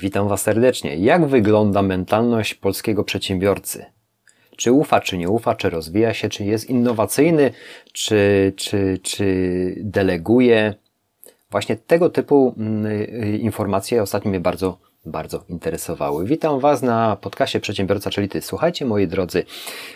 Witam Was serdecznie. Jak wygląda mentalność polskiego przedsiębiorcy? Czy ufa, czy nie ufa, czy rozwija się, czy jest innowacyjny, czy, czy, czy deleguje? Właśnie tego typu mm, y, informacje ostatnio mnie bardzo bardzo interesowały. Witam Was na podcaście Przedsiębiorca, czyli Ty. Słuchajcie, moi drodzy,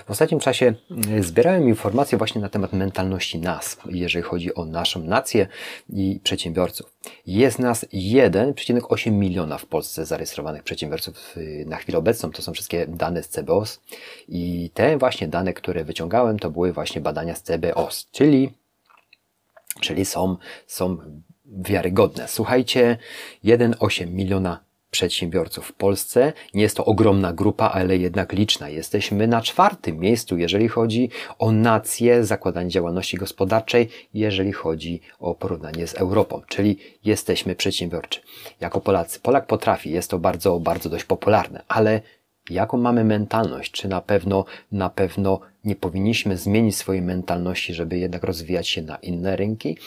w ostatnim czasie mm, zbierałem informacje właśnie na temat mentalności nas, jeżeli chodzi o naszą nację i przedsiębiorców. Jest nas 1,8 miliona w Polsce zarejestrowanych przedsiębiorców y, na chwilę obecną. To są wszystkie dane z CBOS i te właśnie dane, które wyciągałem, to były właśnie badania z CBOS, czyli, czyli są, są wiarygodne. Słuchajcie, 1,8 miliona przedsiębiorców w Polsce. Nie jest to ogromna grupa, ale jednak liczna. Jesteśmy na czwartym miejscu, jeżeli chodzi o nację, zakładanie działalności gospodarczej, jeżeli chodzi o porównanie z Europą, czyli jesteśmy przedsiębiorczy. Jako Polacy. Polak potrafi, jest to bardzo, bardzo dość popularne, ale jaką mamy mentalność, czy na pewno, na pewno nie powinniśmy zmienić swojej mentalności, żeby jednak rozwijać się na inne rynki,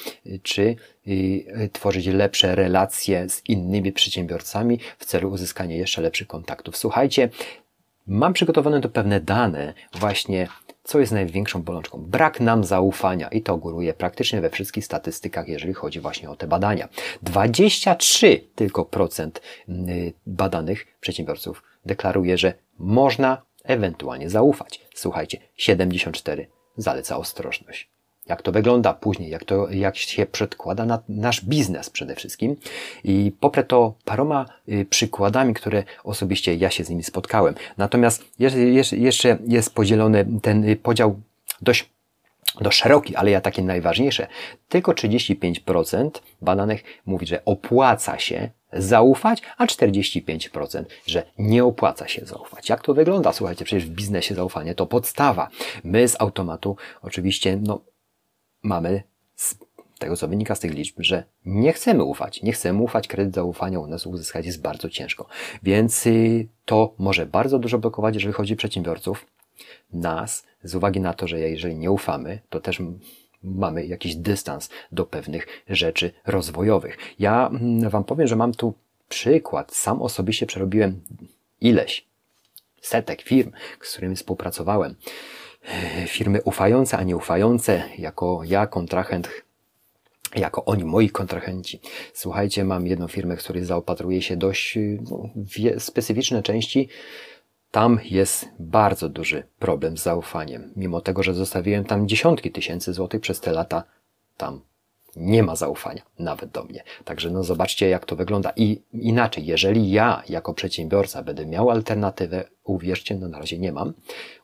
czy y, tworzyć lepsze relacje z innymi przedsiębiorcami w celu uzyskania jeszcze lepszych kontaktów. Słuchajcie, mam przygotowane tu pewne dane właśnie co jest największą bolączką? Brak nam zaufania i to góruje praktycznie we wszystkich statystykach, jeżeli chodzi właśnie o te badania. 23 tylko procent y, badanych przedsiębiorców deklaruje, że można ewentualnie zaufać. Słuchajcie, 74 zaleca ostrożność. Jak to wygląda później, jak to jak się przedkłada na nasz biznes przede wszystkim. I poprę to paroma y, przykładami, które osobiście ja się z nimi spotkałem. Natomiast jeszcze jest podzielony ten y, podział dość do szeroki, ale ja takie najważniejsze. Tylko 35% badanych mówi, że opłaca się zaufać, a 45%, że nie opłaca się zaufać. Jak to wygląda? Słuchajcie, przecież w biznesie zaufanie to podstawa. My z automatu oczywiście no, mamy z tego, co wynika z tych liczb, że nie chcemy ufać. Nie chcemy ufać, kredyt zaufania u nas uzyskać jest bardzo ciężko. Więc y, to może bardzo dużo blokować, jeżeli chodzi o przedsiębiorców, nas, z uwagi na to, że jeżeli nie ufamy, to też mamy jakiś dystans do pewnych rzeczy rozwojowych. Ja mm, Wam powiem, że mam tu przykład. Sam osobiście przerobiłem ileś setek firm, z którymi współpracowałem. E, firmy ufające, a nie ufające, jako ja, kontrahent, jako oni, moi kontrahenci. Słuchajcie, mam jedną firmę, w której zaopatruje się dość no, specyficzne części tam jest bardzo duży problem z zaufaniem. Mimo tego, że zostawiłem tam dziesiątki tysięcy złotych przez te lata, tam nie ma zaufania, nawet do mnie. Także no zobaczcie, jak to wygląda. I inaczej, jeżeli ja jako przedsiębiorca będę miał alternatywę, uwierzcie, no na razie nie mam,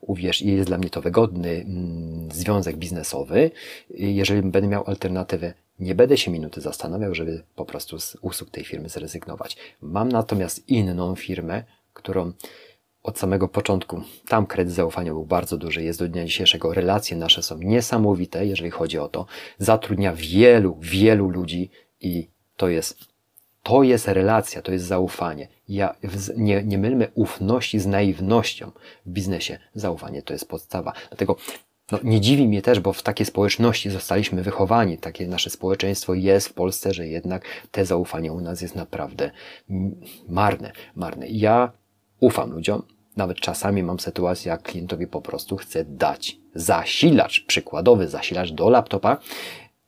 uwierz, jest dla mnie to wygodny mm, związek biznesowy, jeżeli będę miał alternatywę, nie będę się minuty zastanawiał, żeby po prostu z usług tej firmy zrezygnować. Mam natomiast inną firmę, którą od samego początku. Tam kredyt zaufania był bardzo duży, jest do dnia dzisiejszego. Relacje nasze są niesamowite, jeżeli chodzi o to. Zatrudnia wielu, wielu ludzi i to jest, to jest relacja, to jest zaufanie. Ja, nie, nie mylmy ufności z naiwnością w biznesie. Zaufanie to jest podstawa. Dlatego no, nie dziwi mnie też, bo w takiej społeczności zostaliśmy wychowani. Takie nasze społeczeństwo jest w Polsce, że jednak te zaufanie u nas jest naprawdę marne. marne. Ja ufam ludziom, nawet czasami mam sytuację, jak klientowi po prostu chcę dać zasilacz, przykładowy zasilacz do laptopa.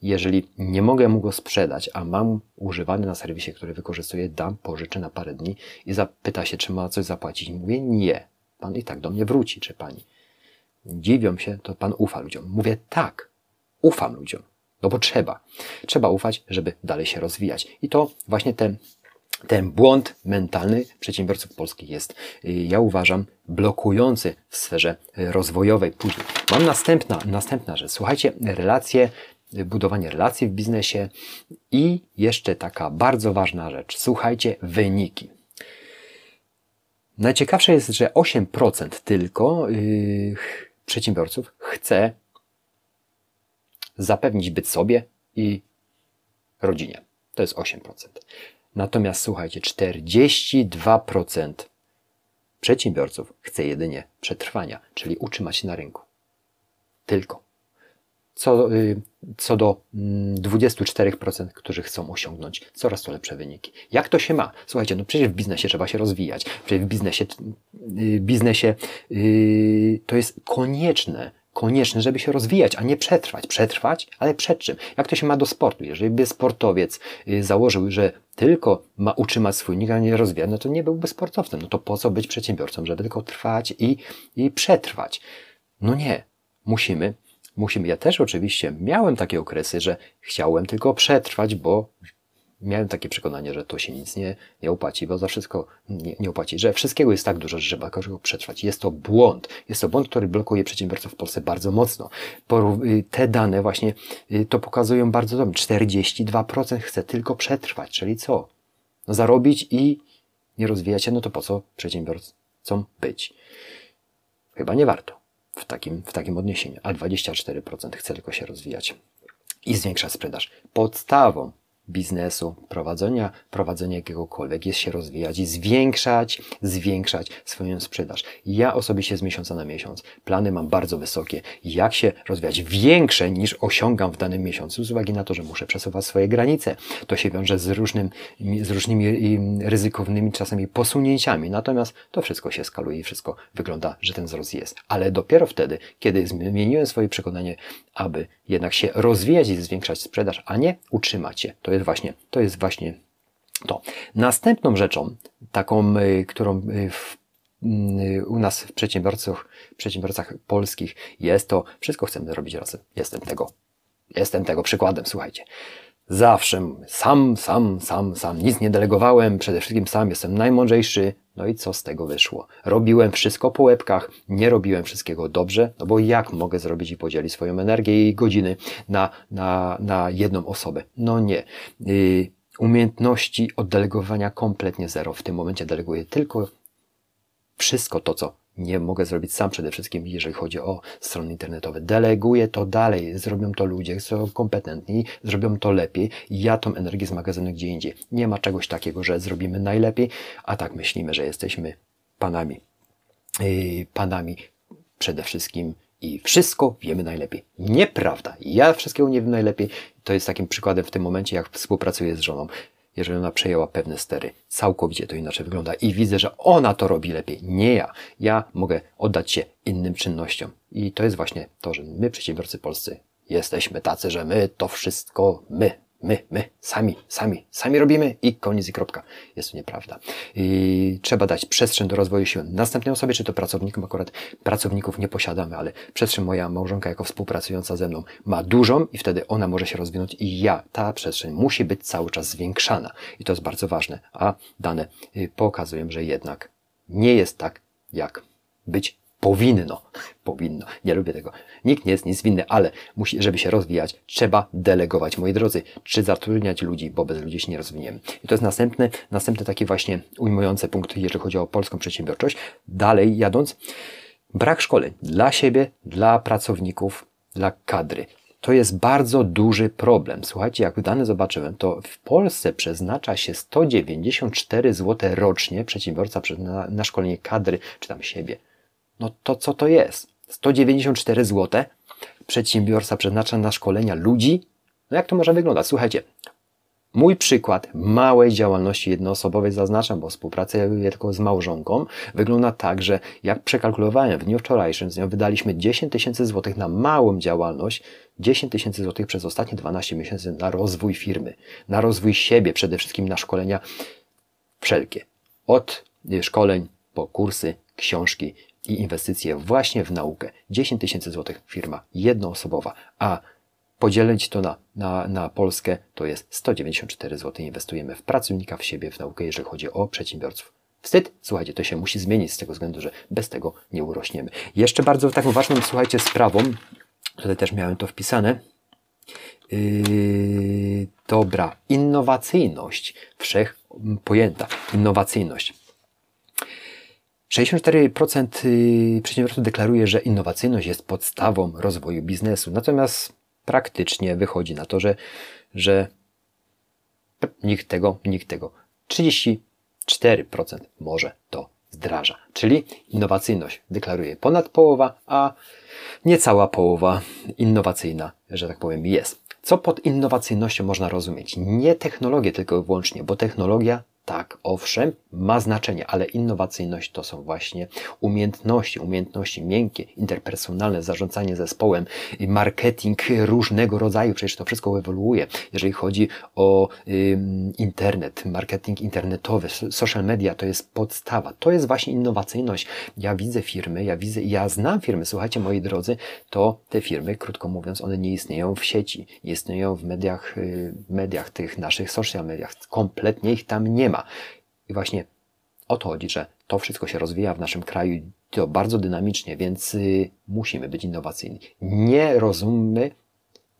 Jeżeli nie mogę mu go sprzedać, a mam używany na serwisie, który wykorzystuję, dam, pożyczę na parę dni i zapyta się, czy ma coś zapłacić. Mówię, nie. Pan i tak do mnie wróci, czy pani. Dziwią się, to pan ufa ludziom. Mówię, tak, ufam ludziom. No bo trzeba. Trzeba ufać, żeby dalej się rozwijać. I to właśnie te ten błąd mentalny przedsiębiorców polskich jest, y, ja uważam, blokujący w sferze y, rozwojowej później. Mam następna, następna rzecz. Słuchajcie, relacje, y, budowanie relacji w biznesie i jeszcze taka bardzo ważna rzecz. Słuchajcie, wyniki. Najciekawsze jest, że 8% tylko yy, przedsiębiorców chce zapewnić byt sobie i rodzinie. To jest 8%. Natomiast słuchajcie, 42% przedsiębiorców chce jedynie przetrwania, czyli utrzymać się na rynku. Tylko. co, y, co do 24%, mm, którzy chcą osiągnąć coraz to lepsze wyniki. Jak to się ma? Słuchajcie, no przecież w biznesie trzeba się rozwijać. Przecież w biznesie, y, biznesie yy, to jest konieczne, konieczne, żeby się rozwijać, a nie przetrwać. Przetrwać, ale przed czym? Jak to się ma do sportu? Jeżeli by sportowiec y, założył, że tylko ma utrzymać swój nikt, a nie rozwijać, no to nie byłby sportowcem. No to po co być przedsiębiorcą, żeby tylko trwać i, i przetrwać? No nie. Musimy musimy. Ja też oczywiście miałem takie okresy, że chciałem tylko przetrwać, bo miałem takie przekonanie, że to się nic nie, nie opłaci, bo za wszystko nie, nie opłaci, że wszystkiego jest tak dużo, że trzeba każdego przetrwać. Jest to błąd. Jest to błąd, który blokuje przedsiębiorców w Polsce bardzo mocno. Y, te dane właśnie y, to pokazują bardzo dobrze. 42% chce tylko przetrwać, czyli co? No zarobić i nie rozwijać się, no to po co przedsiębiorcom być? Chyba nie warto w takim, w takim odniesieniu, a 24% chce tylko się rozwijać i zwiększać sprzedaż. Podstawą biznesu, prowadzenia, prowadzenia jakiegokolwiek jest się rozwijać i zwiększać, zwiększać swoją sprzedaż. Ja osobiście z miesiąca na miesiąc plany mam bardzo wysokie. Jak się rozwijać? Większe niż osiągam w danym miesiącu z uwagi na to, że muszę przesuwać swoje granice. To się wiąże z, różnym, z różnymi ryzykownymi czasami posunięciami. Natomiast to wszystko się skaluje i wszystko wygląda, że ten wzrost jest. Ale dopiero wtedy, kiedy zmieniłem swoje przekonanie, aby jednak się rozwijać i zwiększać sprzedaż, a nie utrzymać się. To jest właśnie, to jest właśnie to. Następną rzeczą, taką, y, którą y, w, y, u nas w przedsiębiorcach, przedsiębiorcach polskich jest to, wszystko chcemy robić razem. Jestem tego, jestem tego przykładem, słuchajcie. Zawsze sam, sam, sam, sam, nic nie delegowałem, przede wszystkim sam jestem najmądrzejszy, no i co z tego wyszło? Robiłem wszystko po łebkach, nie robiłem wszystkiego dobrze, no bo jak mogę zrobić i podzielić swoją energię i godziny na, na, na jedną osobę? No nie. Yy, umiejętności oddelegowania kompletnie zero. W tym momencie deleguję tylko wszystko to, co nie mogę zrobić sam przede wszystkim, jeżeli chodzi o strony internetowe. Deleguję to dalej, zrobią to ludzie, są kompetentni, zrobią to lepiej. Ja tą energię zmagazynuję gdzie indziej. Nie ma czegoś takiego, że zrobimy najlepiej, a tak myślimy, że jesteśmy panami. Yy, panami przede wszystkim i wszystko wiemy najlepiej. Nieprawda. Ja wszystkiego nie wiem najlepiej. To jest takim przykładem w tym momencie, jak współpracuję z żoną jeżeli ona przejęła pewne stery. Całkowicie to inaczej wygląda i widzę, że ona to robi lepiej, nie ja. Ja mogę oddać się innym czynnościom. I to jest właśnie to, że my, przedsiębiorcy polscy, jesteśmy tacy, że my to wszystko my My, my, sami, sami, sami robimy i koniec i kropka. Jest to nieprawda. I trzeba dać przestrzeń do rozwoju siły następnej osobie, czy to pracownikom. Akurat pracowników nie posiadamy, ale przestrzeń moja małżonka jako współpracująca ze mną ma dużą i wtedy ona może się rozwinąć i ja, ta przestrzeń musi być cały czas zwiększana. I to jest bardzo ważne. A dane y, pokazują, że jednak nie jest tak, jak być powinno. Powinno. Nie lubię tego. Nikt nie jest nic winny, ale musi, żeby się rozwijać, trzeba delegować, moi drodzy, czy zatrudniać ludzi, bo bez ludzi się nie rozwiniemy. I to jest następny, następny taki właśnie ujmujący punkt, jeżeli chodzi o polską przedsiębiorczość. Dalej jadąc, brak szkoleń dla siebie, dla pracowników, dla kadry. To jest bardzo duży problem. Słuchajcie, jak dane zobaczyłem, to w Polsce przeznacza się 194 zł rocznie przedsiębiorca na, na szkolenie kadry, czy tam siebie. No to co to jest? 194 zł przedsiębiorca przeznacza na szkolenia ludzi? No jak to może wyglądać? Słuchajcie, mój przykład małej działalności jednoosobowej zaznaczam, bo współpracuję tylko z małżonką. Wygląda tak, że jak przekalkulowałem w dniu wczorajszym, z nią wydaliśmy 10 tysięcy złotych na małą działalność, 10 tysięcy złotych przez ostatnie 12 miesięcy na rozwój firmy, na rozwój siebie, przede wszystkim na szkolenia wszelkie. Od szkoleń po kursy, książki, i inwestycje właśnie w naukę. 10 tysięcy złotych firma jednoosobowa, a podzielić to na, na, na Polskę to jest 194 zł inwestujemy w pracownika, w siebie, w naukę, jeżeli chodzi o przedsiębiorców. Wstyd? Słuchajcie, to się musi zmienić z tego względu, że bez tego nie urośniemy. Jeszcze bardzo taką ważną, słuchajcie, sprawą, tutaj też miałem to wpisane, Yy, dobra, innowacyjność, wszech pojęta, innowacyjność. 64% y, przedsiębiorców deklaruje, że innowacyjność jest podstawą rozwoju biznesu, natomiast praktycznie wychodzi na to, że, że nikt tego, nikt tego. 34% może to wdraża. Czyli innowacyjność deklaruje ponad połowa, a niecała połowa innowacyjna, że tak powiem, jest. Co pod innowacyjnością można rozumieć? Nie technologię tylko i wyłącznie, bo technologia tak, owszem, ma znaczenie, ale innowacyjność to są właśnie umiejętności, umiejętności miękkie, interpersonalne, zarządzanie zespołem, marketing różnego rodzaju, przecież to wszystko ewoluuje. Jeżeli chodzi o internet, marketing internetowy, social media, to jest podstawa. To jest właśnie innowacyjność. Ja widzę firmy, ja widzę, ja znam firmy, słuchajcie moi drodzy, to te firmy, krótko mówiąc, one nie istnieją w sieci, nie istnieją w mediach, y, mediach tych naszych social mediach. Kompletnie ich tam nie ma. I właśnie o to chodzi, że to wszystko się rozwija w naszym kraju to bardzo dynamicznie, więc y, musimy być innowacyjni. Nie rozumy,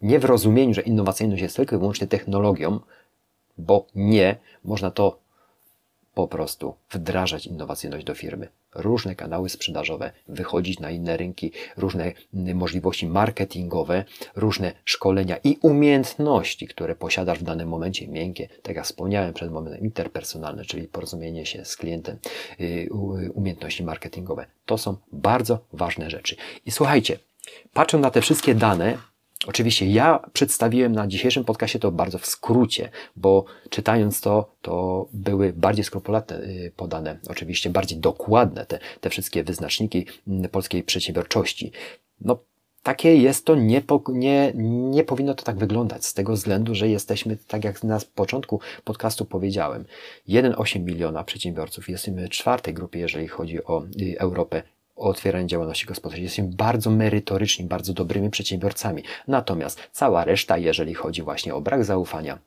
nie w rozumieniu, że innowacyjność jest tylko i wyłącznie technologią, bo nie, można to po prostu wdrażać innowacyjność do firmy. Różne kanały sprzedażowe, wychodzić na inne rynki, różne możliwości marketingowe, różne szkolenia i umiejętności, które posiadasz w danym momencie, miękkie, tak jak wspomniałem przed momentem, interpersonalne, czyli porozumienie się z klientem, y, umiejętności marketingowe. To są bardzo ważne rzeczy. I słuchajcie, patrząc na te wszystkie dane, Oczywiście ja przedstawiłem na dzisiejszym podcastie to bardzo w skrócie, bo czytając to, to były bardziej skrupulatne y, podane, oczywiście bardziej dokładne te, te wszystkie wyznaczniki mm, polskiej przedsiębiorczości. No, takie jest to, nie, nie, nie powinno to tak wyglądać, z tego względu, że jesteśmy, tak jak na początku podcastu powiedziałem, 1,8 miliona przedsiębiorców, jesteśmy w czwartej grupie, jeżeli chodzi o y, Europę o otwieranie działalności gospodarczej. Jesteśmy bardzo merytoryczni, bardzo dobrymi przedsiębiorcami. Natomiast cała reszta, jeżeli chodzi właśnie o brak zaufania,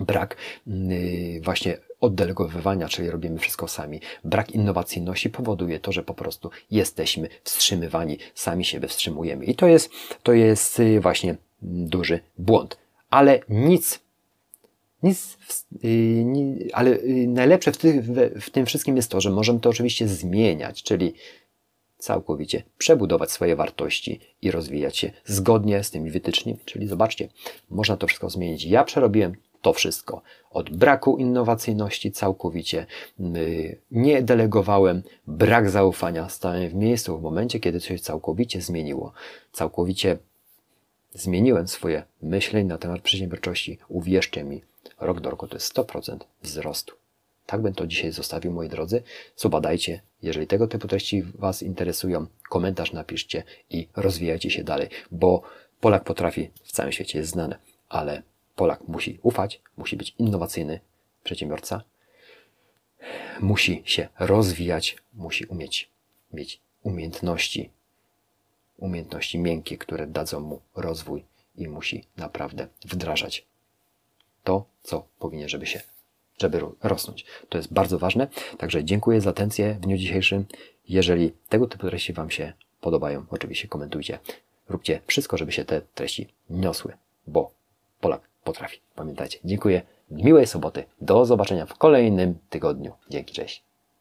brak yy, właśnie oddelegowywania, czyli robimy wszystko sami, brak innowacyjności powoduje to, że po prostu jesteśmy wstrzymywani, sami siebie wstrzymujemy. I to jest, to jest y, właśnie duży błąd. Ale nic nic, yy, ale yy, najlepsze w, tym wszystkim jest to, że możemy to oczywiście zmieniać, czyli całkowicie przebudować swoje wartości i rozwijać się zgodnie z tymi wytycznymi. Czyli zobaczcie, można to wszystko zmienić. Ja przerobiłem to wszystko. Od braku innowacyjności całkowicie y, nie delegowałem, brak zaufania, stałem w miejscu w momencie, kiedy coś całkowicie zmieniło. Całkowicie zmieniłem swoje myślenie na temat przedsiębiorczości. Uwierzcie mi, rok do roku to jest 100% wzrostu. Tak bym to dzisiaj zostawił, moi drodzy. Zobadajcie, jeżeli tego typu treści Was interesują, komentarz napiszcie i rozwijajcie się dalej, bo Polak potrafi, w całym świecie jest znany, ale Polak musi ufać, musi być innowacyjny przedsiębiorca, musi się rozwijać, musi umieć mieć umiejętności, umiejętności miękkie, które dadzą mu rozwój i musi naprawdę wdrażać to, co powinien, żeby się żeby rosnąć. To jest bardzo ważne. Także dziękuję za atencję w dniu dzisiejszym. Jeżeli tego typu treści Wam się podobają, oczywiście komentujcie. Róbcie wszystko, żeby się te treści niosły, bo Polak potrafi. Pamiętajcie. Dziękuję. Miłej soboty. Do zobaczenia w kolejnym tygodniu. Dzięki, cześć.